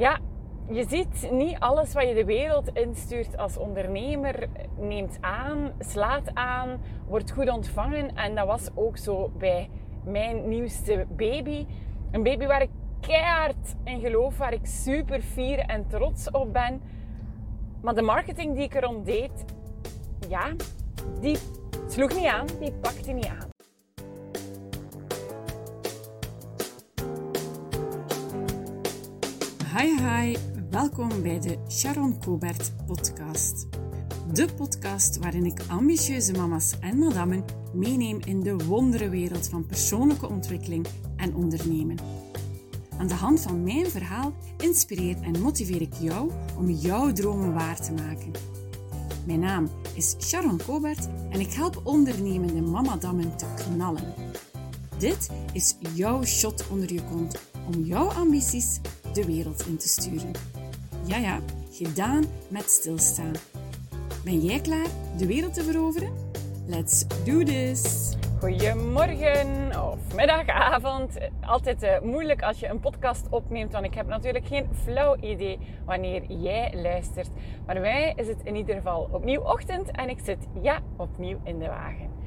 Ja, je ziet niet alles wat je de wereld instuurt als ondernemer neemt aan, slaat aan, wordt goed ontvangen. En dat was ook zo bij mijn nieuwste baby. Een baby waar ik keihard in geloof, waar ik super fier en trots op ben. Maar de marketing die ik erom deed, ja, die sloeg niet aan, die pakte niet aan. Hi hi, welkom bij de Sharon Cobert podcast. De podcast waarin ik ambitieuze mama's en madammen meeneem in de wonderenwereld van persoonlijke ontwikkeling en ondernemen. Aan de hand van mijn verhaal inspireer en motiveer ik jou om jouw dromen waar te maken. Mijn naam is Sharon Cobert en ik help ondernemende mamadammen te knallen. Dit is jouw shot onder je kont om jouw ambities de wereld in te sturen. Ja, ja, gedaan met stilstaan. Ben jij klaar de wereld te veroveren? Let's do this! Goedemorgen of middag, avond. Altijd uh, moeilijk als je een podcast opneemt, want ik heb natuurlijk geen flauw idee wanneer jij luistert. Maar mij is het in ieder geval opnieuw ochtend en ik zit ja opnieuw in de wagen.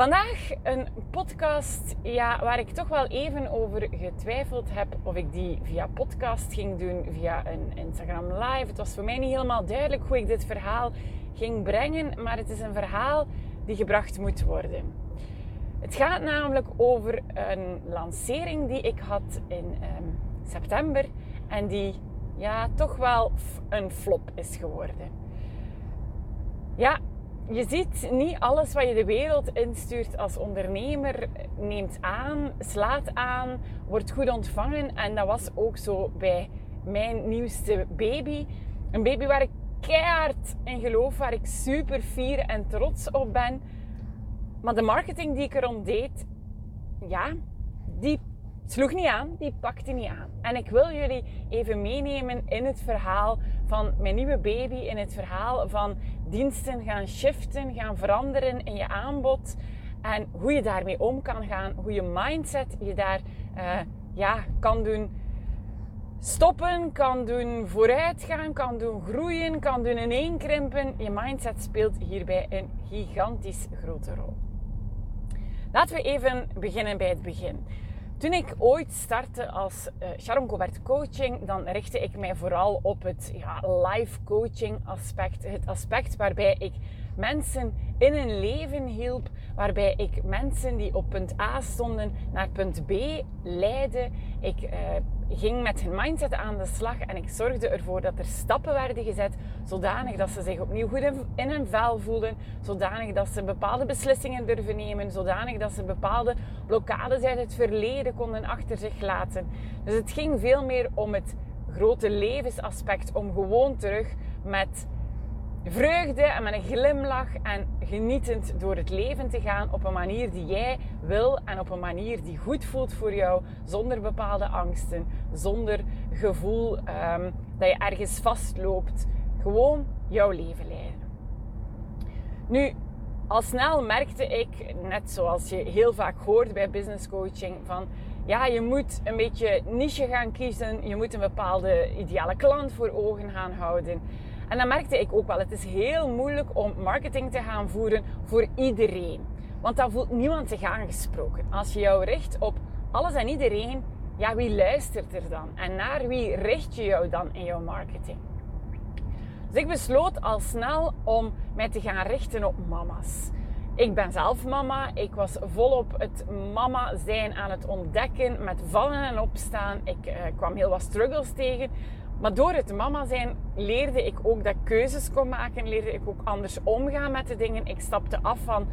Vandaag een podcast ja, waar ik toch wel even over getwijfeld heb of ik die via podcast ging doen, via een Instagram live. Het was voor mij niet helemaal duidelijk hoe ik dit verhaal ging brengen, maar het is een verhaal die gebracht moet worden. Het gaat namelijk over een lancering die ik had in ehm, september en die ja, toch wel een flop is geworden. Ja, je ziet niet alles wat je de wereld instuurt als ondernemer neemt aan, slaat aan, wordt goed ontvangen. En dat was ook zo bij mijn nieuwste baby. Een baby waar ik keihard in geloof, waar ik super fier en trots op ben. Maar de marketing die ik erom deed, ja, die sloeg niet aan, die pakte niet aan. En ik wil jullie even meenemen in het verhaal van mijn nieuwe baby, in het verhaal van diensten gaan shiften, gaan veranderen in je aanbod. En hoe je daarmee om kan gaan, hoe je mindset je daar uh, ja, kan doen stoppen, kan doen vooruitgaan, kan doen groeien, kan doen ineenkrimpen. Je mindset speelt hierbij een gigantisch grote rol. Laten we even beginnen bij het begin. Toen ik ooit startte als uh, Sharon Coaching, dan richtte ik mij vooral op het ja, live coaching aspect. Het aspect waarbij ik mensen in hun leven hielp, waarbij ik mensen die op punt A stonden naar punt B leidde. Ik uh, ging met hun mindset aan de slag en ik zorgde ervoor dat er stappen werden gezet, zodanig dat ze zich opnieuw goed in, hun vel voelden, zodanig dat ze bepaalde beslissingen durven nemen, zodanig dat ze bepaalde blokkades uit het verleden konden achter zich laten. Dus het ging veel meer om het grote levensaspect, om gewoon terug met vreugde en met een glimlach en genietend door het leven te gaan op een manier die jij wil en op een manier die goed voelt voor jou, zonder bepaalde angsten, zonder gevoel um, dat je ergens vastloopt. Gewoon jouw leven leiden. Nu, al snel merkte ik, net zoals je heel vaak hoort bij business coaching, van ja, je moet een beetje niche gaan kiezen, je moet een bepaalde ideale klant voor ogen gaan houden. En dan merkte ik ook wel, het is heel moeilijk om marketing te gaan voeren voor iedereen. Want dan voelt niemand zich aangesproken. Als je jou richt op alles en iedereen, ja, wie luistert er dan? En naar wie richt je jou dan in jouw marketing? Dus ik besloot al snel om mij te gaan richten op mama's. Ik ben zelf mama. Ik was volop het mama zijn aan het ontdekken met vallen en opstaan. Ik uh, kwam heel wat struggles tegen. Maar door het mama zijn leerde ik ook dat ik keuzes kon maken. Leerde ik ook anders omgaan met de dingen. Ik stapte af van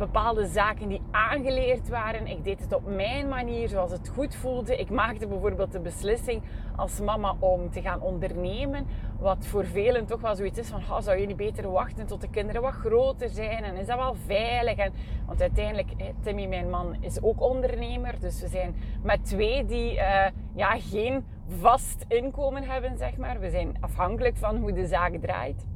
bepaalde zaken die aangeleerd waren. Ik deed het op mijn manier, zoals het goed voelde. Ik maakte bijvoorbeeld de beslissing als mama om te gaan ondernemen. Wat voor velen toch wel zoiets is van, oh, zou je niet beter wachten tot de kinderen wat groter zijn? En is dat wel veilig? En, want uiteindelijk, Timmy, mijn man, is ook ondernemer. Dus we zijn met twee die uh, ja, geen vast inkomen hebben, zeg maar. We zijn afhankelijk van hoe de zaak draait.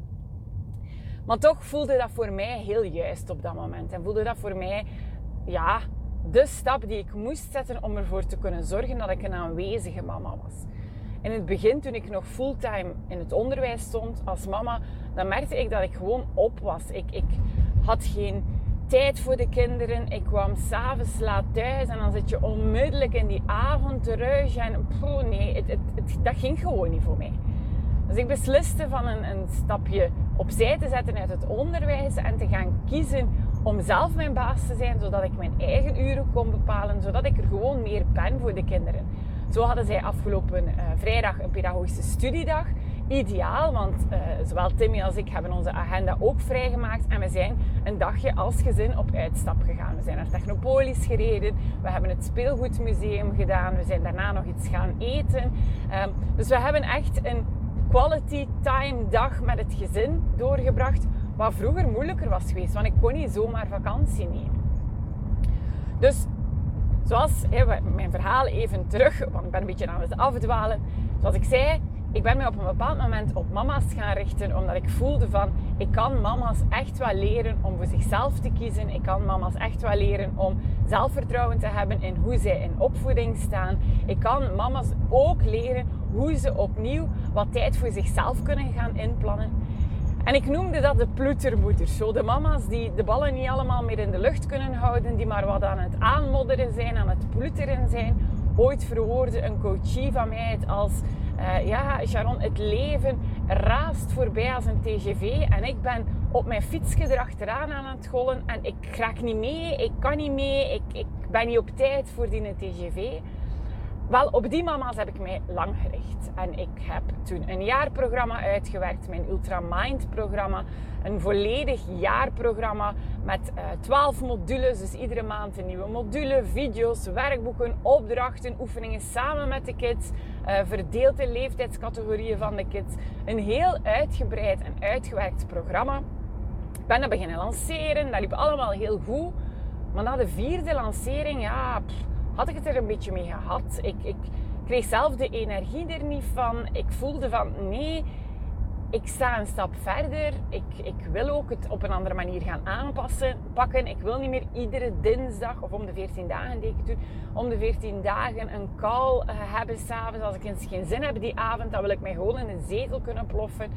Maar toch voelde dat voor mij heel juist op dat moment. En voelde dat voor mij, ja, de stap die ik moest zetten om ervoor te kunnen zorgen dat ik een aanwezige mama was. in het begin, toen ik nog fulltime in het onderwijs stond als mama, dan merkte ik dat ik gewoon op was. Ik, ik had geen tijd voor de kinderen. Ik kwam s'avonds laat thuis en dan zit je onmiddellijk in die avondruis. En poeh, nee, het, het, dat ging gewoon niet voor mij. Dus ik besliste van een, een stapje opzij te zetten uit het onderwijs en te gaan kiezen om zelf mijn baas te zijn, zodat ik mijn eigen uren kon bepalen, zodat ik er gewoon meer ben voor de kinderen. Zo hadden zij afgelopen uh, vrijdag een pedagogische studiedag. Ideaal, want uh, zowel Timmy als ik hebben onze agenda ook vrijgemaakt. En we zijn een dagje als gezin op uitstap gegaan. We zijn naar Technopolis gereden. We hebben het speelgoedmuseum gedaan. We zijn daarna nog iets gaan eten. Um, dus we hebben echt een quality time dag met het gezin doorgebracht. Wat vroeger moeilijker was geweest, want ik kon niet zomaar vakantie nemen. Dus zoals mijn verhaal even terug, want ik ben een beetje aan het afdwalen. Zoals ik zei, ik ben me op een bepaald moment op mama's gaan richten, omdat ik voelde van, ik kan mama's echt wel leren om voor zichzelf te kiezen. Ik kan mama's echt wel leren om zelfvertrouwen te hebben in hoe zij in opvoeding staan. Ik kan mama's ook leren hoe ze opnieuw wat tijd voor zichzelf kunnen gaan inplannen. En ik noemde dat de ploetermoeders. Zo de mama's die de ballen niet allemaal meer in de lucht kunnen houden, die maar wat aan het aanmodderen zijn, aan het ploeteren zijn. Ooit verwoordde een coachie van mij het als... Uh, ja, Sharon, het leven raast voorbij als een TGV en ik ben op mijn fietsje erachteraan aan het gollen en ik raak niet mee, ik kan niet mee, ik, ik ben niet op tijd voor die TGV. Wel, op die mama's heb ik mij lang gericht. En ik heb toen een jaarprogramma uitgewerkt, mijn Ultramind programma. Een volledig jaarprogramma met uh, eh, 12 modules. Dus iedere maand een nieuwe module, video's, werkboeken, opdrachten, oefeningen samen met de kids. Uh, verdeeld in leeftijdscategorieën van de kids. Een heel uitgebreid en uitgewerkt programma. Ik ben dat beginnen lanceren. Dat liep allemaal heel goed. Maar na de vierde lancering, ja had ik het er een beetje mee gehad. Ik, ik kreeg zelf de energie er niet van. Ik voelde van nee, ik sta een stap verder. Ik, ik wil ook het op een andere manier gaan aanpassen, pakken. Ik wil niet meer iedere dinsdag of om de 14 dagen ik om de 14 dagen een call uh, hebben s'avonds. Als ik eens geen zin heb die avond, dan wil ik mij gewoon in een zetel kunnen ploffen.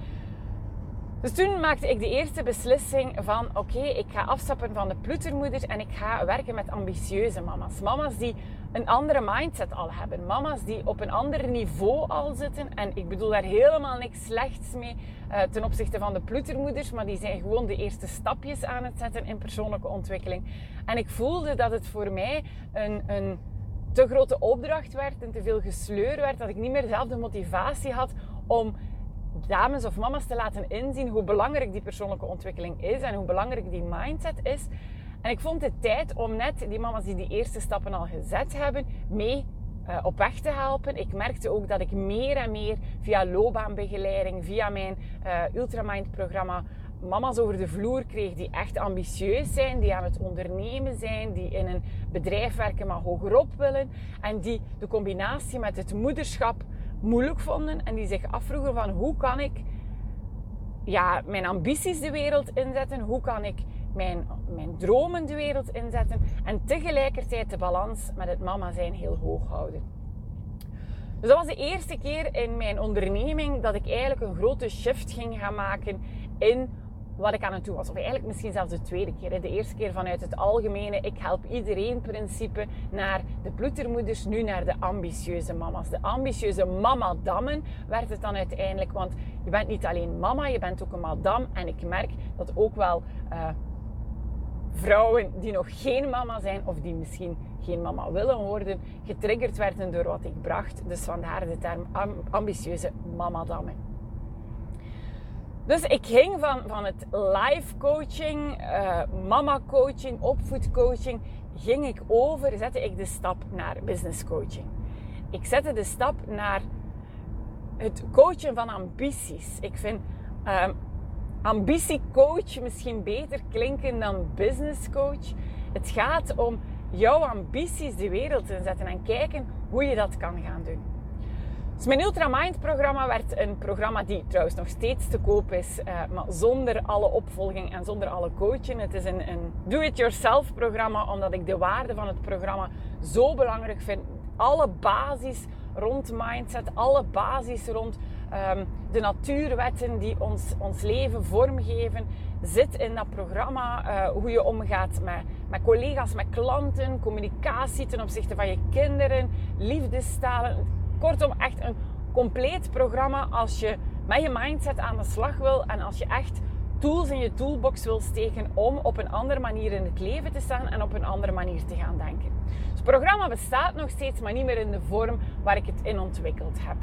Dus toen maakte ik de eerste beslissing van oké, ik ga afstappen van de ploetermoeder en ik ga werken met ambitieuze mama's. Mama's die een andere mindset al hebben. Mama's die op een ander niveau al zitten. En ik bedoel daar helemaal niks slechts mee uh, ten opzichte van de ploetermoeders. Maar die zijn gewoon de eerste stapjes aan het zetten in persoonlijke ontwikkeling. En ik voelde dat het voor mij een, een te grote opdracht werd en te veel gesleur werd. Dat ik niet meer zelf de motivatie had om dames of mama's te laten inzien hoe belangrijk die persoonlijke ontwikkeling is en hoe belangrijk die mindset is. En ik vond het tijd om net die mama's die die eerste stappen al gezet hebben, mee uh, op weg te helpen. Ik merkte ook dat ik meer en meer via loopbaanbegeleiding, via mijn uh, Ultramind-programma, mama's over de vloer kreeg die echt ambitieus zijn, die aan het ondernemen zijn, die in een bedrijf werken maar hogerop willen en die de combinatie met het moederschap moeilijk vonden en die zich afvroegen van hoe kan ik ja, mijn ambities de wereld inzetten, hoe kan ik mijn, mijn dromen de wereld inzetten en tegelijkertijd de balans met het mama zijn heel hoog houden. Dus dat was de eerste keer in mijn onderneming dat ik eigenlijk een grote shift ging gaan maken in wat ik aan het doen was. Of eigenlijk misschien zelfs de tweede keer. De eerste keer vanuit het algemene, ik help iedereen principe naar de ploetermoeders, nu naar de ambitieuze mama's. De ambitieuze mama-dammen werd het dan uiteindelijk, want je bent niet alleen mama, je bent ook een madam. En ik merk dat ook wel uh, vrouwen die nog geen mama zijn of die misschien geen mama willen worden, getriggerd werden door wat ik bracht. Dus vandaar de term ambitieuze mama-dammen. Dus ik ging van, van het life coaching, uh, mama coaching, opvoedcoaching, ging ik over, zette ik de stap naar business coaching. Ik zette de stap naar het coachen van ambities. Ik vind uh, ambitiecoach misschien beter klinken dan business coach. Het gaat om jouw ambities de wereld in zetten en kijken hoe je dat kan gaan doen. Dus mijn Ultramind programma werd een programma die trouwens nog steeds te koop is, uh, maar zonder alle opvolging en zonder alle coaching. Het is een, een do-it-yourself programma, omdat ik de waarde van het programma zo belangrijk vind. Alle basis rond mindset, alle basis rond ehm, de natuurwetten die ons, ons leven vormgeven, zit in dat programma. Uh, hoe je omgaat met, met collega's, met klanten, communicatie ten opzichte van je kinderen, liefdestalen. Kortom, echt een compleet programma als je met je mindset aan de slag wil en als je echt tools in je toolbox wil steken om op een andere manier in het leven te staan en op een andere manier te gaan denken. Dus het programma bestaat nog steeds, maar niet meer in de vorm waar ik het in ontwikkeld heb.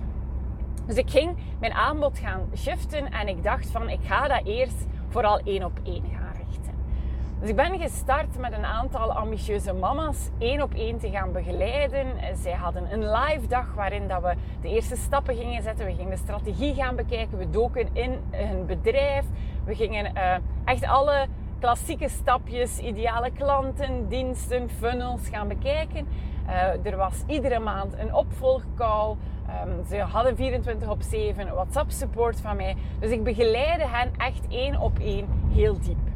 Dus ik ging mijn aanbod gaan shiften en ik dacht van ik ga dat eerst vooral één op één gaan. Dus ik ben gestart met een aantal ambitieuze mama's één op één te gaan begeleiden. Zij hadden een live dag waarin dat we de eerste stappen gingen zetten. We gingen de strategie gaan bekijken. We doken in hun bedrijf. We gingen uh, echt alle klassieke stapjes, ideale klanten, diensten, funnels gaan bekijken. Uh, er was iedere maand een opvolgcall. Um, ze hadden 24 op 7 WhatsApp support van mij. Dus ik begeleide hen echt één op één heel diep.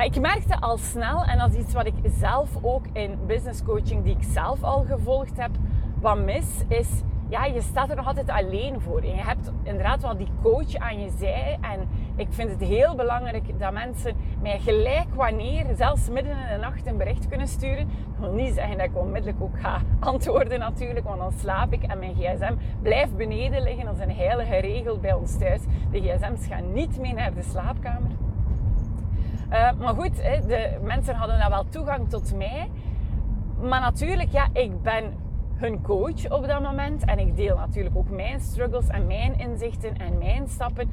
Maar ik merkte al snel, en dat is iets wat ik zelf ook in business coaching, die ik zelf al gevolgd heb, wat mis is, ja, je staat er nog altijd alleen voor. En je hebt inderdaad wel die coach aan je zij. En ik vind het heel belangrijk dat mensen mij gelijk wanneer, zelfs midden in de nacht, een bericht kunnen sturen. Ik wil niet zeggen dat ik onmiddellijk ook ga antwoorden natuurlijk, want dan slaap ik en mijn gsm blijft beneden liggen. Dat is een heilige regel bij ons thuis. De gsm's gaan niet mee naar de slaapkamer. Uh, maar goed, de mensen hadden dan wel toegang tot mij. Maar natuurlijk, ja, ik ben hun coach op dat moment. En ik deel natuurlijk ook mijn struggles en mijn inzichten en mijn stappen.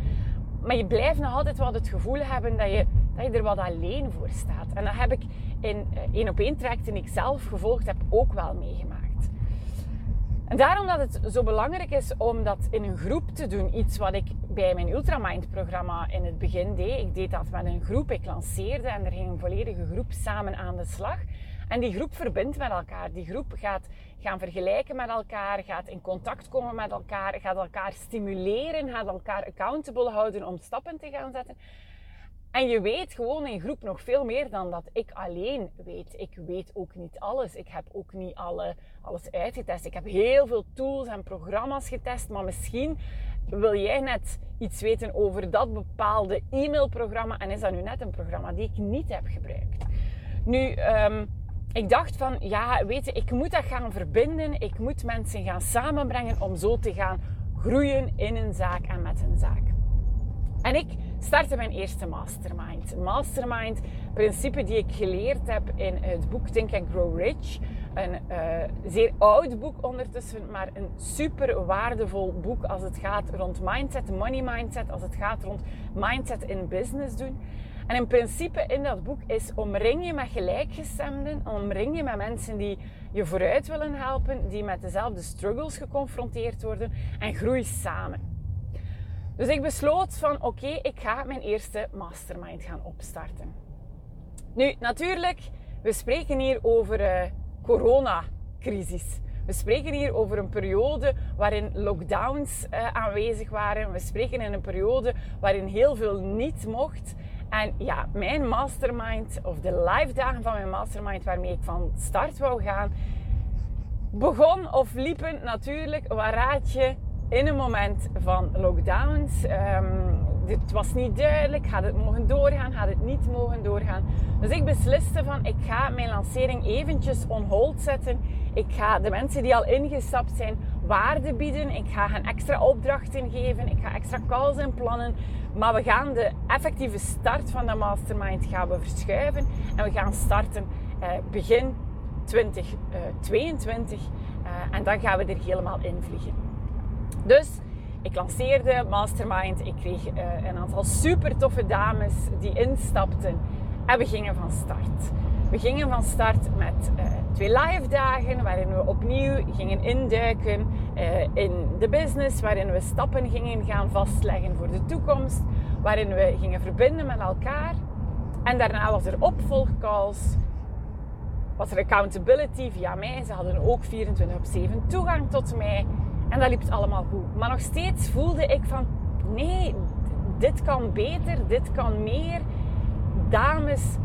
Maar je blijft nog altijd wel het gevoel hebben dat je, dat je er wat alleen voor staat. En dat heb ik in eh, één op één trajecten die ik zelf gevolgd heb ook wel meegemaakt. En daarom dat het zo belangrijk is om dat in een groep te doen. Iets wat ik bij mijn Ultramind programma in het begin deed. Ik deed dat met een groep. Ik lanceerde en er ging een volledige groep samen aan de slag. En die groep verbindt met elkaar. Die groep gaat gaan vergelijken met elkaar, gaat in contact komen met elkaar, gaat elkaar stimuleren, gaat elkaar accountable houden om stappen te gaan zetten. En je weet gewoon in groep nog veel meer dan dat ik alleen weet. Ik weet ook niet alles. Ik heb ook niet alle, alles uitgetest. Ik heb heel veel tools en programma's getest. Maar misschien wil jij net iets weten over dat bepaalde e-mailprogramma. En is dat nu net een programma die ik niet heb gebruikt? Nu, um, ik dacht van, ja, weet je, ik moet dat gaan verbinden. Ik moet mensen gaan samenbrengen om zo te gaan groeien in een zaak en met een zaak. En ik startte mijn eerste mastermind. Een mastermind, principe die ik geleerd heb in het boek Think and Grow Rich. Een uh, zeer oud boek ondertussen, maar een super waardevol boek als het gaat rond mindset, money mindset, als het gaat rond mindset in business doen. En in principe in dat boek is omring je met gelijkgestemden, omring je met mensen die je vooruit willen helpen, die met dezelfde struggles geconfronteerd worden en groei samen. Dus ik besloot van oké, ik ga mijn eerste mastermind gaan opstarten. Nu, natuurlijk, we spreken hier over uh, coronacrisis. We spreken hier over een periode waarin lockdowns uh, aanwezig waren. We spreken in een periode waarin heel veel niet mocht. En ja, mijn mastermind, of de live dagen van mijn mastermind waarmee ik van start wou gaan, begon of liepen natuurlijk, waar raad je, in een moment van lockdowns. Um, het was niet duidelijk, gaat het mogen doorgaan, gaat het niet mogen doorgaan. Dus ik besliste van, ik ga mijn lancering eventjes on hold zetten. Ik ga de mensen die al ingestapt zijn waarde bieden. Ik ga hen extra opdrachten geven. Ik ga extra calls inplannen. Maar we gaan de effectieve start van de mastermind gaan we verschuiven. En we gaan starten eh, begin 2022. Uh, uh, en dan gaan we er helemaal in vliegen. Dus ik lanceerde Mastermind. Ik kreeg uh, een aantal super toffe dames die instapten. En we gingen van start. We gingen van start met uh, twee live dagen waarin we opnieuw gingen induiken uh, in de business, waarin we stappen gingen gaan vastleggen voor de toekomst, waarin we gingen verbinden met elkaar. En daarna was er opvolgcalls, was er accountability via mij. Ze hadden ook 24 op 7 toegang tot mij. En dat liep het allemaal goed. Maar nog steeds voelde ik van, nee, dit kan beter, dit kan meer. Dames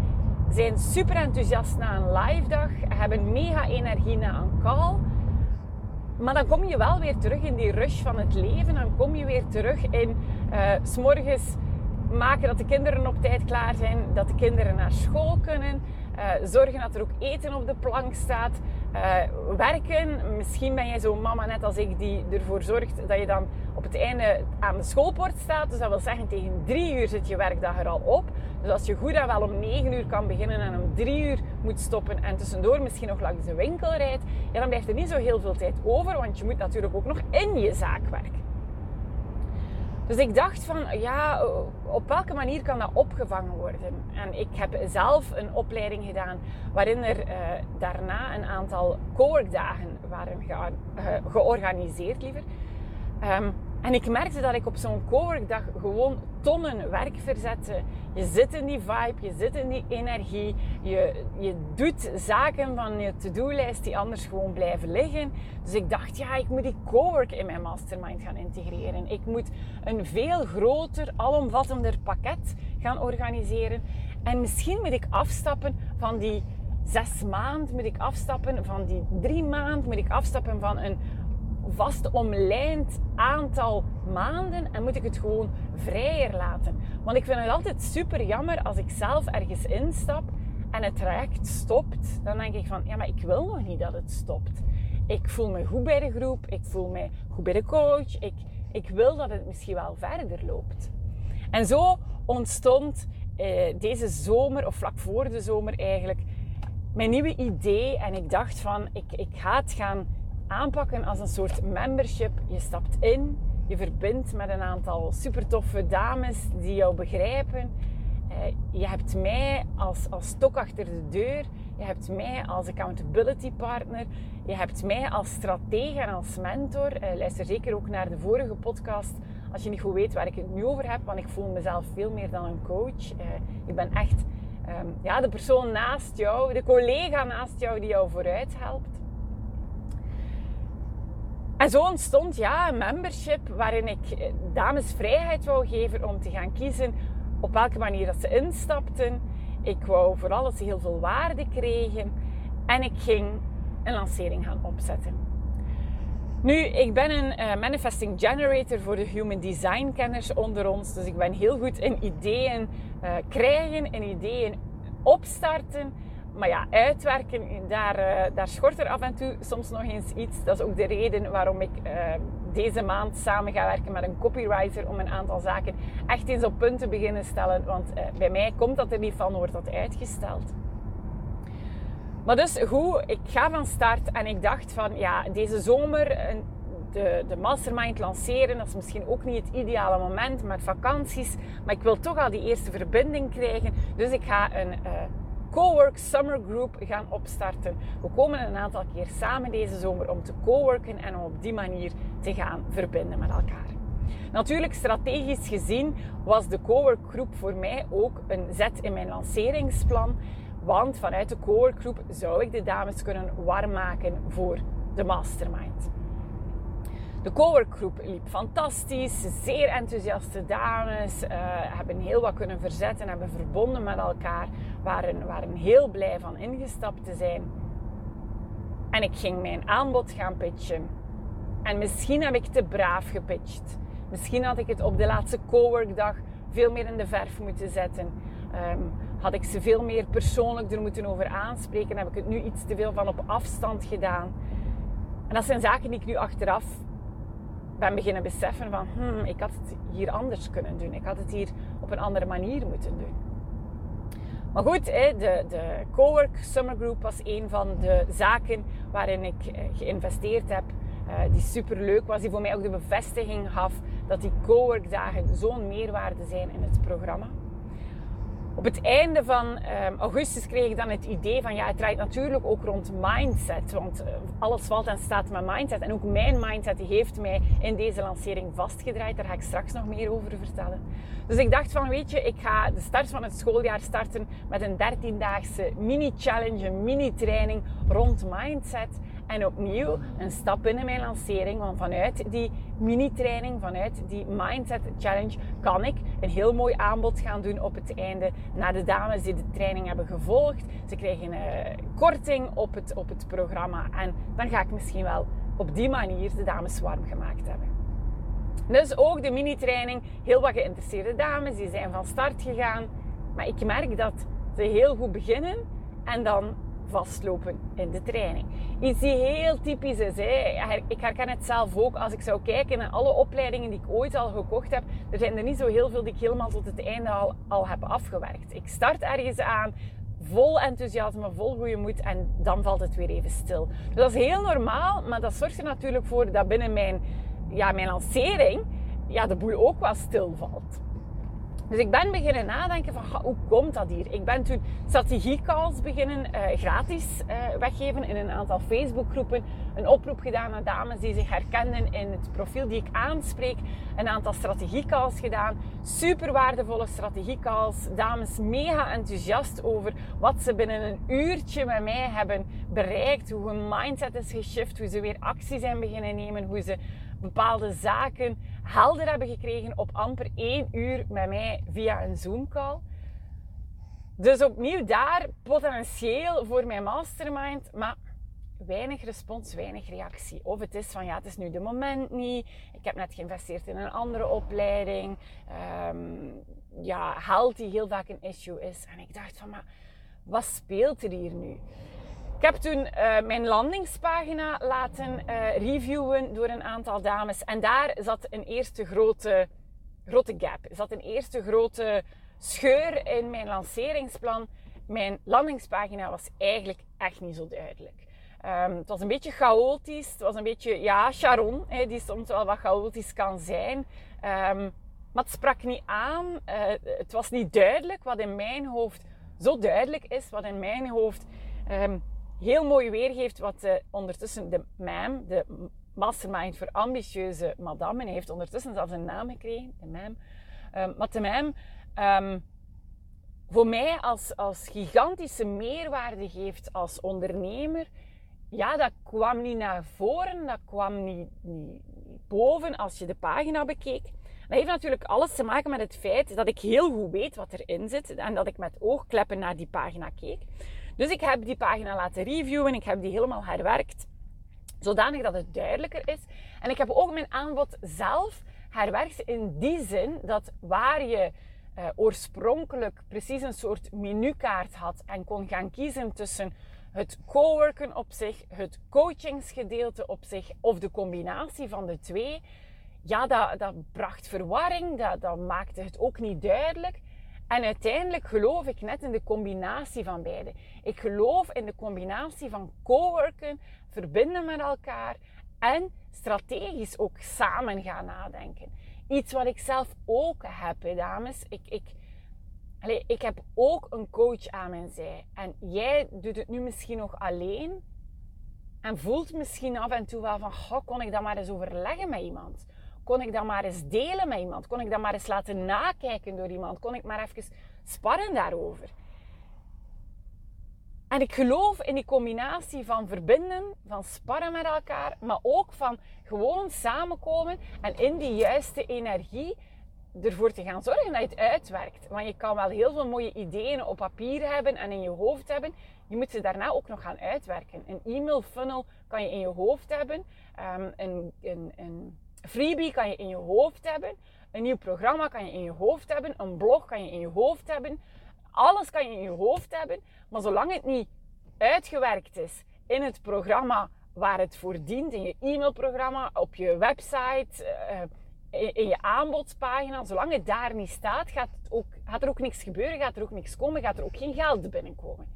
zijn super enthousiast na een live dag, hebben mega energie na een call. maar dan kom je wel weer terug in die rush van het leven. Dan kom je weer terug in uh, s'morgens maken dat de kinderen op tijd klaar zijn, dat de kinderen naar school kunnen. Uh, zorgen dat er ook eten op de plank staat. Uh, werken. Misschien ben jij zo'n mama net als ik die ervoor zorgt dat je dan op het einde aan de schoolpoort staat. Dus dat wil zeggen tegen drie uur zit je werkdag er al op. Dus als je goed en wel om negen uur kan beginnen en om drie uur moet stoppen en tussendoor misschien nog langs de winkel rijdt, dan blijft er niet zo heel veel tijd over, want je moet natuurlijk ook nog in je zaak werken. Dus ik dacht van, ja, op welke manier kan dat opgevangen worden? En ik heb zelf een opleiding gedaan waarin er uh, daarna een aantal co-workdagen waren ge uh, georganiseerd, liever. Um, en ik merkte dat ik op zo'n coworkdag gewoon tonnen werk verzette. Je zit in die vibe, je zit in die energie. Je, je doet zaken van je to-do-lijst die anders gewoon blijven liggen. Dus ik dacht, ja, ik moet die cowork in mijn mastermind gaan integreren. Ik moet een veel groter, alomvattender pakket gaan organiseren. En misschien moet ik afstappen van die zes maanden, moet ik afstappen van die drie maanden, moet ik afstappen van een vast omlijnd aantal maanden en moet ik het gewoon vrijer laten. Want ik vind het altijd super jammer als ik zelf ergens instap en het traject stopt. Dan denk ik van, ja, maar ik wil nog niet dat het stopt. Ik voel me goed bij de groep, ik voel me goed bij de coach. Ik, ik wil dat het misschien wel verder loopt. En zo ontstond eh, deze zomer, of vlak voor de zomer eigenlijk, mijn nieuwe idee. En ik dacht van, ik, ik ga het gaan aanpakken als een soort membership. Je stapt in, je verbindt met een aantal super toffe dames die jou begrijpen. Eh, je hebt mij als, als stok achter de deur. Je hebt mij als accountability partner. Je hebt mij als stratege en als mentor. Uh, luister zeker ook naar de vorige podcast als je niet goed weet waar ik het nu over heb. Want ik voel mezelf veel meer dan een coach. Uh, ik ben echt um, ja, de persoon naast jou, de collega naast jou die jou vooruit helpt. En zo ontstond ja, een membership waarin ik eh, dames vrijheid wou geven om te gaan kiezen op welke manier dat ze instapten. Ik wou vooral dat ze heel veel waarde kregen. En ik ging een lancering gaan opzetten. Nu, ik ben een uh, manifesting generator voor de human design kenners onder ons. Dus ik ben heel goed in ideeën uh, krijgen, in ideeën opstarten maar ja, uitwerken, daar, uh, daar schort er af en toe soms nog eens iets. Dat is ook de reden waarom ik uh, deze maand samen ga werken met een copywriter om een aantal zaken echt eens op punten beginnen stellen. Want uh, bij mij komt dat er niet van, wordt dat uitgesteld. Maar dus goed, ik ga van start en ik dacht van ja, deze zomer de, de mastermind lanceren, dat is misschien ook niet het ideale moment met vakanties. Maar ik wil toch al die eerste verbinding krijgen. Dus ik ga een Cowork Summer Group gaan opstarten. We komen een aantal keer samen deze zomer om te coworken en om op die manier te gaan verbinden met elkaar. Natuurlijk, strategisch gezien was de Cowork Groep voor mij ook een zet in mijn lanceringsplan. Want vanuit de Cowork Groep zou ik de dames kunnen warm maken voor de mastermind. De coworkgroep liep fantastisch. Zeer enthousiaste dames. Uh, hebben heel wat kunnen verzetten. Hebben verbonden met elkaar. Waren, waren heel blij van ingestapt te zijn. En ik ging mijn aanbod gaan pitchen. En misschien heb ik te braaf gepitcht. Misschien had ik het op de laatste coworkdag veel meer in de verf moeten zetten. Um, had ik ze veel meer persoonlijk er moeten over aanspreken. Heb ik het nu iets te veel van op afstand gedaan. En dat zijn zaken die ik nu achteraf ben beginnen beseffen van, hmm, ik had het hier anders kunnen doen. Ik had het hier op een andere manier moeten doen. Maar goed, de, de Cowork Summer Group was een van de zaken waarin ik eh, geïnvesteerd heb. Eh, die super leuk was, die voor mij ook de bevestiging gaf dat die Cowork dagen zo'n meerwaarde zijn in het programma. Op het einde van um, augustus kreeg ik dan het idee van ja, het draait natuurlijk ook rond mindset. Want uh, alles valt en staat met mindset. En ook mijn mindset heeft mij in deze lancering vastgedraaid. Daar ga ik straks nog meer over vertellen. Dus ik dacht van weet je, ik ga de start van het schooljaar starten met een 13-daagse mini-challenge, een mini-training rond mindset. En opnieuw een stap binnen mijn lancering. Want vanuit die mini-training, vanuit die Mindset Challenge, kan ik een heel mooi aanbod gaan doen op het einde naar de dames die de training hebben gevolgd. Ze krijgen een korting op het, op het programma. En dan ga ik misschien wel op die manier de dames warm gemaakt hebben. Dus ook de mini-training, heel wat geïnteresseerde dames, die zijn van start gegaan. Maar ik merk dat ze heel goed beginnen en dan vastlopen in de training. Iets die heel typisch is. Hè. Ik herken het zelf ook als ik zou kijken naar alle opleidingen die ik ooit al gekocht heb. Er zijn er niet zo heel veel die ik helemaal tot het einde al, al heb afgewerkt. Ik start ergens aan, vol enthousiasme, vol goede moed en dan valt het weer even stil. Dus dat is heel normaal, maar dat zorgt er natuurlijk voor dat binnen mijn, ja, mijn lancering ja, de boel ook wel stilvalt. Dus ik ben beginnen nadenken van hoe komt dat hier? Ik ben toen strategiecalls beginnen uh, gratis uh, weggeven in een aantal Facebookgroepen. Een oproep gedaan naar dames die zich herkenden in het profiel die ik aanspreek. Een aantal strategiecalls gedaan. Super waardevolle strategiecalls. Dames mega enthousiast over wat ze binnen een uurtje met mij hebben bereikt. Hoe hun mindset is geshift. Hoe ze weer actie zijn beginnen nemen. Hoe ze bepaalde zaken helder hebben gekregen op amper één uur met mij via een Zoom-call. Dus opnieuw daar potentieel voor mijn mastermind, maar weinig respons, weinig reactie. Of het is van ja, het is nu de moment niet. Ik heb net geïnvesteerd in een andere opleiding. Um, ja, haalt die heel vaak een issue is. En ik dacht van, maar wat speelt er hier nu? Ik heb toen uh, mijn landingspagina laten uh, reviewen door een aantal dames. En daar zat een eerste grote, grote gap. Er zat een eerste grote scheur in mijn lanceringsplan. Mijn landingspagina was eigenlijk echt niet zo duidelijk. Um, het was een beetje chaotisch. Het was een beetje, ja, Sharon, die soms wel wat chaotisch kan zijn. Um, maar het sprak niet aan. Uh, het was niet duidelijk wat in mijn hoofd zo duidelijk is. Wat in mijn hoofd um, heel mooi weergeeft wat uh, ondertussen de MAM, de Mastermind voor ambitieuze madammen, heeft ondertussen zelfs een naam gekregen, de MAM. Um, maar de MAM um, voor mij als, als gigantische meerwaarde geeft als ondernemer, ja, dat kwam niet naar voren, dat kwam niet, niet boven als je de pagina bekeek. Dat heeft natuurlijk alles te maken met het feit dat ik heel goed weet wat erin zit en dat ik met oogkleppen naar die pagina keek. Dus ik heb die pagina laten reviewen. Ik heb die helemaal herwerkt. Zodanig dat het duidelijker is. En ik heb ook mijn aanbod zelf herwerkt in die zin dat waar je uh, oorspronkelijk precies een soort menukaart had en kon gaan kiezen tussen het coworken op zich, het coachingsgedeelte op zich of de combinatie van de twee, ja, dat, dat bracht verwarring, dat maakte het ook niet duidelijk. En uiteindelijk geloof ik net in de combinatie van beide. Ik geloof in de combinatie van coworken, verbinden met elkaar en strategisch ook samen gaan nadenken. Iets wat ik zelf ook heb, dames. Ik, ik, allez, ik heb ook een coach aan mijn zij. En jij doet het nu misschien nog alleen. En voelt misschien af en toe wel van, goh, kon ik dat maar eens overleggen met iemand? Kon ik dat maar eens delen met iemand? Kon ik dat maar eens laten nakijken door iemand? Kon ik maar even sparren daarover? En ik geloof in die combinatie van verbinden, van sparren met elkaar, maar ook van gewoon samenkomen en in die juiste energie ervoor te gaan zorgen dat het uitwerkt. Want je kan wel heel veel mooie ideeën op papier hebben en in je hoofd hebben. Je moet ze daarna ook nog gaan uitwerken. Een e-mail funnel kan je in je hoofd hebben. Um, een, een, een freebie kan je in je hoofd hebben. Een nieuw programma kan je in je hoofd hebben. Een blog kan je in je hoofd hebben. Alles kan je in je hoofd hebben. Maar zolang het niet uitgewerkt is in het programma waar het voor dient, in je e-mailprogramma, op je website, eh, in je aanbodspagina, zolang het daar niet staat, gaat, het ook, gaat er ook niks gebeuren, gaat er ook niks komen, gaat er ook geen geld binnenkomen.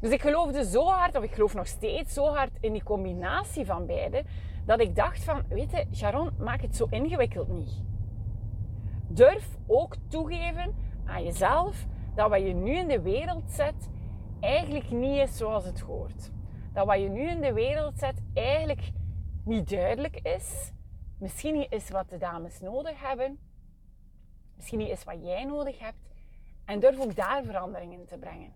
Dus ik geloofde zo hard, of ik geloof nog steeds zo hard in die combinatie van beide, dat ik dacht van, weet je, Sharon, maak het zo ingewikkeld niet. Durf ook toegeven aan jezelf dat wat je nu in de wereld zet, eigenlijk niet is zoals het hoort. Dat wat je nu in de wereld zet, eigenlijk niet duidelijk is. Misschien niet is wat de dames nodig hebben. Misschien niet is wat jij nodig hebt. En durf ook daar verandering in te brengen.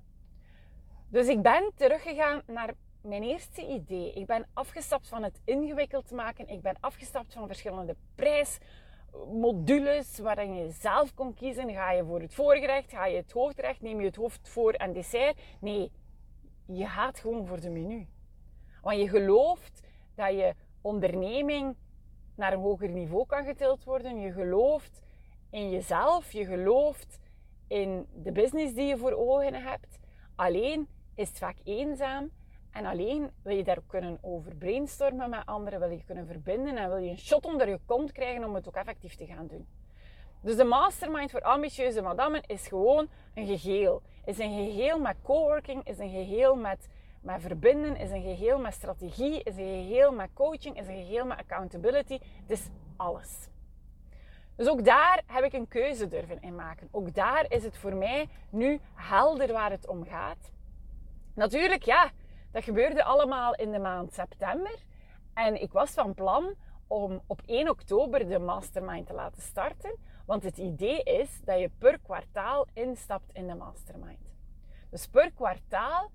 Dus ik ben teruggegaan naar mijn eerste idee. Ik ben afgestapt van het ingewikkeld maken. Ik ben afgestapt van verschillende prijsmodules waarin je zelf kon kiezen. Ga je voor het voorgerecht? Ga je het hoofdgerecht? Neem je het hoofd voor en dessert? Nee, je gaat gewoon voor de menu. Want je gelooft dat je onderneming naar een hoger niveau kan getild worden. Je gelooft in jezelf, je gelooft in de business die je voor ogen hebt. Alleen is het vaak eenzaam en alleen wil je daar ook kunnen over brainstormen met anderen, wil je kunnen verbinden en wil je een shot onder je kont krijgen om het ook effectief te gaan doen. Dus de mastermind voor ambitieuze madammen is gewoon een geheel. Is een geheel met coworking, is een geheel met, met verbinden, is een geheel met strategie, is een geheel met coaching, is een geheel met accountability. Het is alles. Dus ook daar heb ik een keuze durven in maken. Ook daar is het voor mij nu helder waar het om gaat. Natuurlijk, ja, dat gebeurde allemaal in de maand september. En ik was van plan om op 1 oktober de mastermind te laten starten. Want het idee is dat je per kwartaal instapt in de mastermind. Dus per kwartaal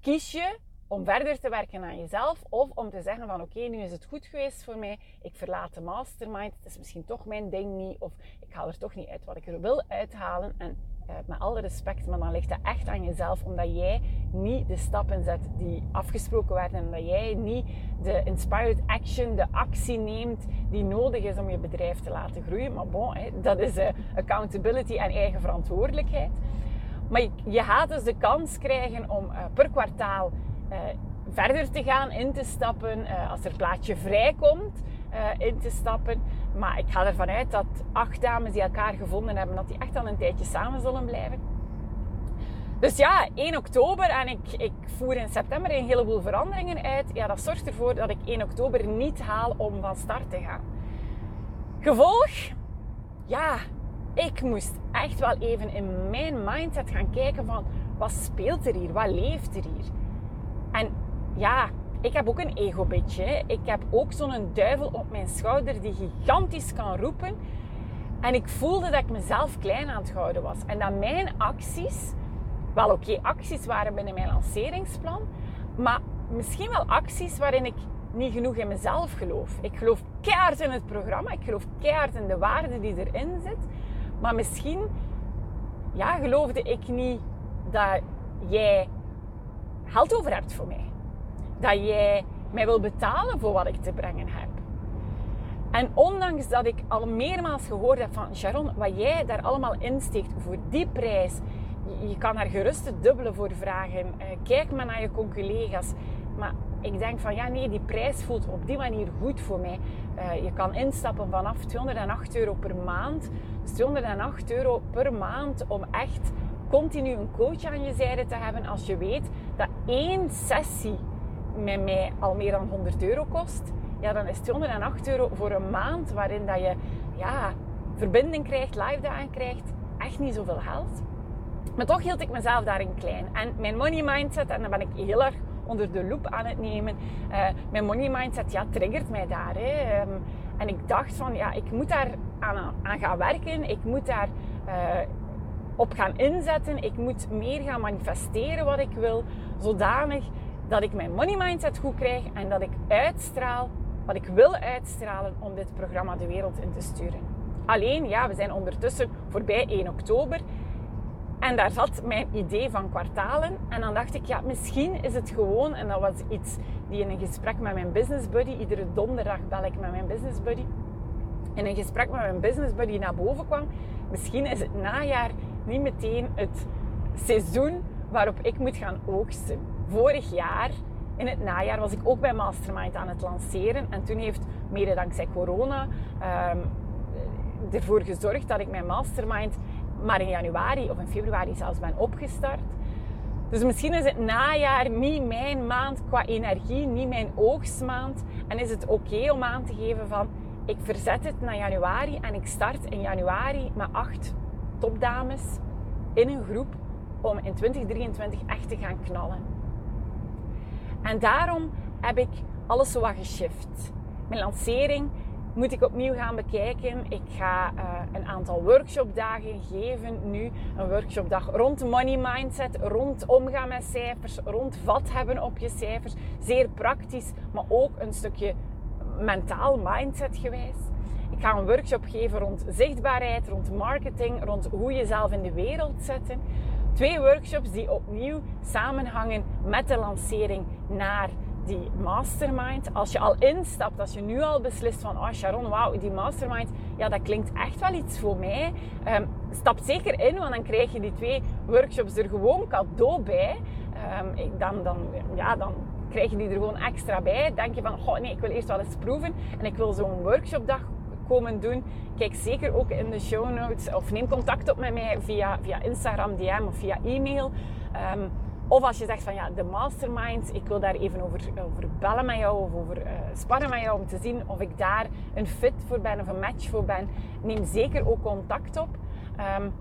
kies je om verder te werken aan jezelf of om te zeggen van oké, nu is het goed geweest voor mij, ik verlaat de mastermind, het is misschien toch mijn ding niet of ik haal er toch niet uit wat ik er wil uithalen en met alle respect, maar dan ligt dat echt aan jezelf omdat jij niet de stappen zet die afgesproken werden en dat jij niet de inspired action, de actie neemt die nodig is om je bedrijf te laten groeien. Maar bon, dat is uh, accountability en eigen verantwoordelijkheid. Maar je, gaat dus de kans krijgen om uh, per kwartaal verder te gaan, in te stappen. Als er plaatje vrij komt, in te stappen. Maar ik ga ervan uit dat acht dames die elkaar gevonden hebben, dat die echt al een tijdje samen zullen blijven. Dus ja, 1 oktober en ik, ik voer in september een heleboel veranderingen uit. Ja, dat zorgt ervoor dat ik 1 oktober niet haal om van start te gaan. Gevolg? Ja, ik moest echt wel even in mijn mindset gaan kijken van wat speelt er hier? Wat leeft er hier? En ja, ik heb ook een ego-beetje. Ik heb ook zo'n duivel op mijn schouder die gigantisch kan roepen. En ik voelde dat ik mezelf klein aan het houden was. En dat mijn acties, wel oké, acties waren binnen mijn lanceringsplan, maar misschien wel acties waarin ik niet genoeg in mezelf geloof. Ik geloof keihard in het programma, ik geloof keihard in de waarde die erin zit, maar misschien ja, geloofde ik niet dat jij geld over hebt voor mij. Dat jij mij wil betalen voor wat ik te brengen heb. En ondanks dat ik al meermaals gehoord heb van Sharon, wat jij daar allemaal insteekt voor die prijs, je kan daar gerust het dubbele voor vragen. Eh, kijk maar naar je collega's. Maar ik denk van ja, nee, die prijs voelt op die manier goed voor mij. Uh, je kan instappen vanaf 208 euro per maand. Dus 208 euro per maand om echt continu een coach aan je zijde te hebben als je weet dat één sessie met mij al meer dan 100 euro kost, ja, dan is 208 euro voor een maand waarin dat je ja, verbinding krijgt, live dagen krijgt, echt niet zoveel geld. Maar toch hield ik mezelf daarin klein. En mijn money mindset, en dan ben ik heel erg onder de loep aan het nemen. Uh, mijn money mindset, ja, triggert mij daar. Hè. Um, en ik dacht van, ja, ik moet daar aan, aan gaan werken. Ik moet daar uh, op gaan inzetten. Ik moet meer gaan manifesteren wat ik wil, zodanig dat ik mijn money mindset goed krijg en dat ik uitstraal wat ik wil uitstralen om dit programma de wereld in te sturen. Alleen, ja, we zijn ondertussen voorbij 1 oktober. En daar zat mijn idee van kwartalen. En dan dacht ik, ja, misschien is het gewoon, en dat was iets die in een gesprek met mijn business buddy, iedere donderdag bel ik met mijn business buddy, in een gesprek met mijn business buddy naar boven kwam. Misschien is het najaar niet meteen het seizoen waarop ik moet gaan oogsten. Vorig jaar, in het najaar, was ik ook bij Mastermind aan het lanceren. En toen heeft, mede dankzij corona, um, ervoor gezorgd dat ik mijn Mastermind maar in januari of in februari zelfs ben opgestart. Dus misschien is het najaar niet mijn maand qua energie, niet mijn oogstmaand. En is het oké om aan te geven van ik verzet het naar januari en ik start in januari met acht topdames in een groep om in 2023 echt te gaan knallen. En daarom heb ik alles wat geshift. Mijn lancering moet ik opnieuw gaan bekijken. Ik ga uh, een aantal workshopdagen geven nu. Een workshopdag rond money mindset, rond omgaan met cijfers, rond vat hebben op je cijfers. Zeer praktisch, maar ook een stukje mentaal mindset gewijs. Ik ga een workshop geven rond zichtbaarheid, rond marketing, rond hoe jezelf in de wereld zetten. Twee workshops die opnieuw samenhangen met de lancering naar die mastermind, als je al instapt, als je nu al beslist van, oh Sharon, wauw, die mastermind, ja, dat klinkt echt wel iets voor mij. Um, stap zeker in, want dan krijg je die twee workshops er gewoon cadeau bij. Um, dan, dan, ja, dan krijg je die er gewoon extra bij. Denk je van, oh nee, ik wil eerst wel eens proeven en ik wil zo'n workshopdag komen doen. Kijk zeker ook in de show notes of neem contact op met mij via, via Instagram, DM of via e-mail. Um, of als je zegt van ja, de mastermind, ik wil daar even over, over bellen met jou of over uh, sparren met jou om te zien of ik daar een fit voor ben of een match voor ben. Neem zeker ook contact op. Um,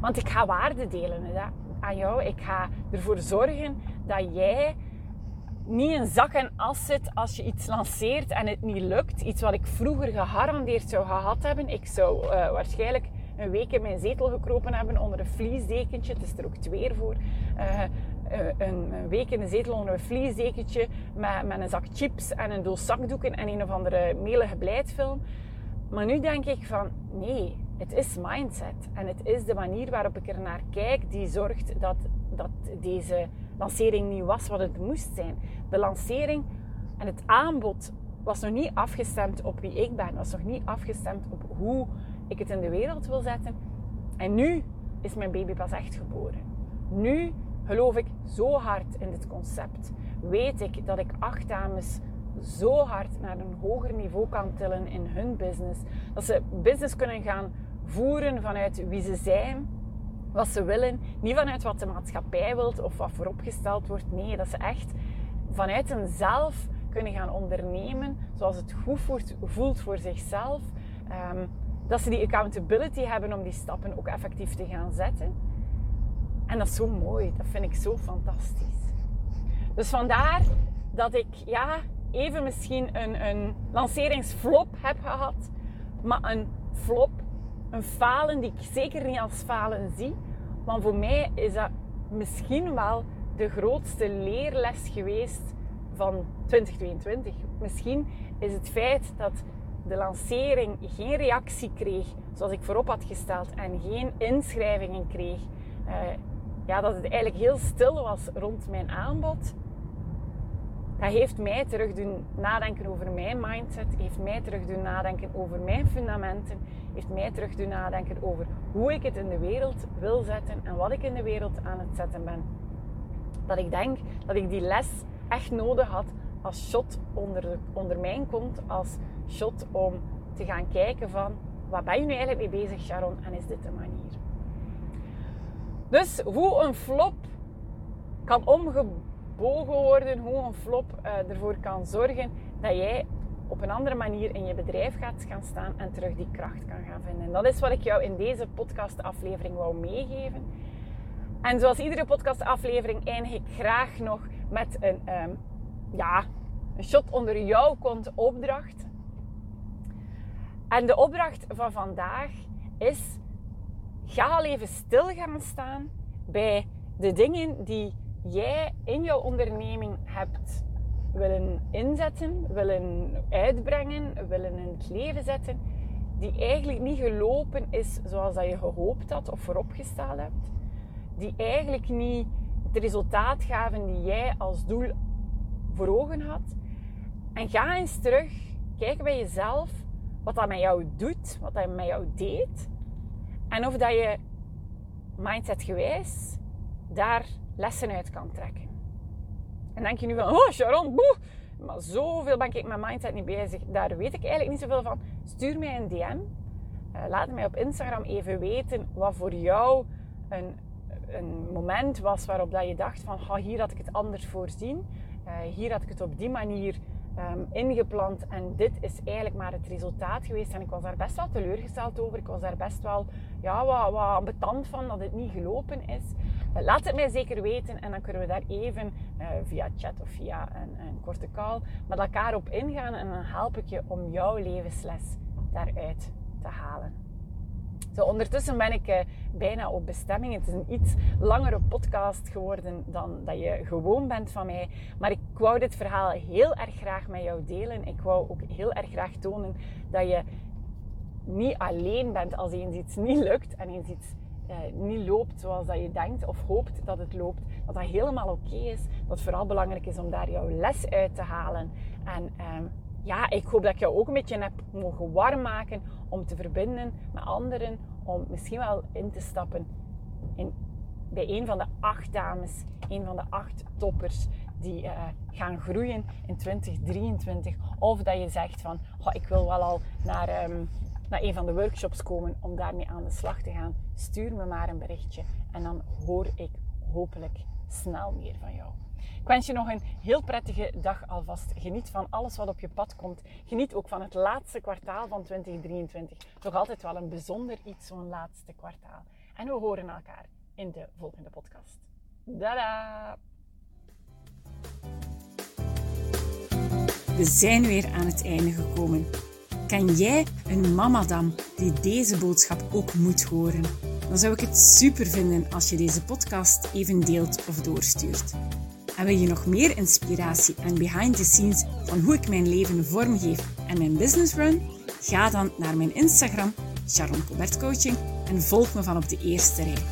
want ik ga waarde delen hè, aan jou. Ik ga ervoor zorgen dat jij niet in zak en as zit als je iets lanceert en het niet lukt. Iets wat ik vroeger gegarandeerd zou gehad hebben. Ik zou uh, waarschijnlijk een week in mijn zetel gekropen hebben onder een vliesdekentje. Het is er ook twee voor. Uh, een, een, week in de zetel onder een vliesdekentje met, met een zak chips en een doos zakdoeken en een of andere melige blijtfilm. Maar nu denk ik van nee, het is mindset. En het is de manier waarop ik er naar kijk die zorgt dat, dat deze lancering niet was wat het moest zijn. De lancering en het aanbod was nog niet afgestemd op wie ik ben. Was nog niet afgestemd op hoe ik het in de wereld wil zetten. En nu is mijn baby pas echt geboren. Nu geloof ik zo hard in dit concept. Weet ik dat ik acht dames zo hard naar een hoger niveau kan tillen in hun business. Dat ze business kunnen gaan voeren vanuit wie ze zijn, wat ze willen. Niet vanuit wat de maatschappij wilt of wat vooropgesteld wordt. Nee, dat ze echt vanuit hunzelf kunnen gaan ondernemen zoals het goed voelt voor zichzelf. Um, dat ze die accountability hebben om die stappen ook effectief te gaan zetten. En dat is zo mooi. Dat vind ik zo fantastisch. Dus vandaar dat ik ja, even misschien een, een lanceringsflop heb gehad. Maar een flop, een falen die ik zeker niet als falen zie. Maar voor mij is dat misschien wel de grootste leerles geweest van 2022. Misschien is het feit dat de lancering geen reactie kreeg zoals ik voorop had gesteld en geen inschrijvingen kreeg, uh, ja, dat het eigenlijk heel stil was rond mijn aanbod, dat heeft mij terug doen nadenken over mijn mindset, heeft mij terug doen nadenken over mijn fundamenten, heeft mij terug doen nadenken over hoe ik het in de wereld wil zetten en wat ik in de wereld aan het zetten ben. Dat ik denk dat ik die les echt nodig had als shot onder, onder mijn kont, als shot om te gaan kijken van wat ben je nu eigenlijk mee bezig Sharon en is dit de manier. Dus hoe een flop kan worden, hoe een flop uh, ervoor kan zorgen dat jij op een andere manier in je bedrijf gaat gaan staan en terug die kracht kan gaan vinden. En dat is wat ik jou in deze podcastaflevering wou meegeven. En zoals iedere podcastaflevering eindig ik graag nog met een, um, ja, een shot onder jouw kont opdracht. En de opdracht van vandaag is: ga al even stil gaan staan bij de dingen die jij in jouw onderneming hebt willen inzetten, willen uitbrengen, willen in het leven zetten, die eigenlijk niet gelopen is zoals dat je gehoopt had of vooropgesteld hebt, die eigenlijk niet het resultaat gaven die jij als doel voor ogen had. En ga eens terug kijken bij jezelf wat dat met jou doet, wat dat met jou deed. En of dat je mindsetgewijs daar lessen uit kan trekken. En denk je nu van, oh Sharon, boe, maar zoveel ben ik met mindset niet bezig. Daar weet ik eigenlijk niet zoveel van. Stuur mij een DM. Uh, laat mij op Instagram even weten wat voor jou een, een moment was waarop dat je dacht van, oh, hier had ik het anders voorzien. Uh, hier had ik het op die manier um, ingepland. En dit is eigenlijk maar het resultaat geweest. En ik was daar best wel teleurgesteld over. Ik was daar best wel ja, wat, wat ambetant van dat het niet gelopen is. Laat het mij zeker weten. En dan kunnen we daar even uh, via chat of via een, een, korte call met elkaar op ingaan. En dan help ik je om jouw levensles daaruit te halen. Zo, ondertussen ben ik uh, bijna op bestemming. Het is een iets langere podcast geworden dan dat je gewoon bent van mij. Maar ik wou dit verhaal heel erg graag met jou delen. Ik wou ook heel erg graag tonen dat je niet alleen bent als eens iets niet lukt en eens iets uh, niet loopt zoals dat je denkt of hoopt dat het loopt, dat dat helemaal oké is. Dat het vooral belangrijk is om daar jouw les uit te halen. En ehm, ja, ik hoop dat ik jou ook een beetje heb mogen warm maken om te verbinden met anderen. Om misschien wel in te stappen in, bij een van de acht dames, een van de acht toppers die uh, gaan groeien in 2023. Of dat je zegt van, oh, ik wil wel al naar, um, naar een van de workshops komen om daarmee aan de slag te gaan. Stuur me maar een berichtje en dan hoor ik hopelijk snel meer van jou. Ik wens je nog een heel prettige dag alvast. Geniet van alles wat op je pad komt. Geniet ook van het laatste kwartaal van 2023. Toch altijd wel een bijzonder iets, zo'n laatste kwartaal. En we horen elkaar in de volgende podcast. Dada! We zijn weer aan het einde gekomen. Kan jij een mamadam die deze boodschap ook moet horen? Dan zou ik het super vinden als je deze podcast even deelt of doorstuurt. En wil je nog meer inspiratie en behind the scenes van hoe ik mijn leven vormgeef en mijn business run? Ga dan naar mijn Instagram, Sharon Coaching, en volg me van op de eerste rij.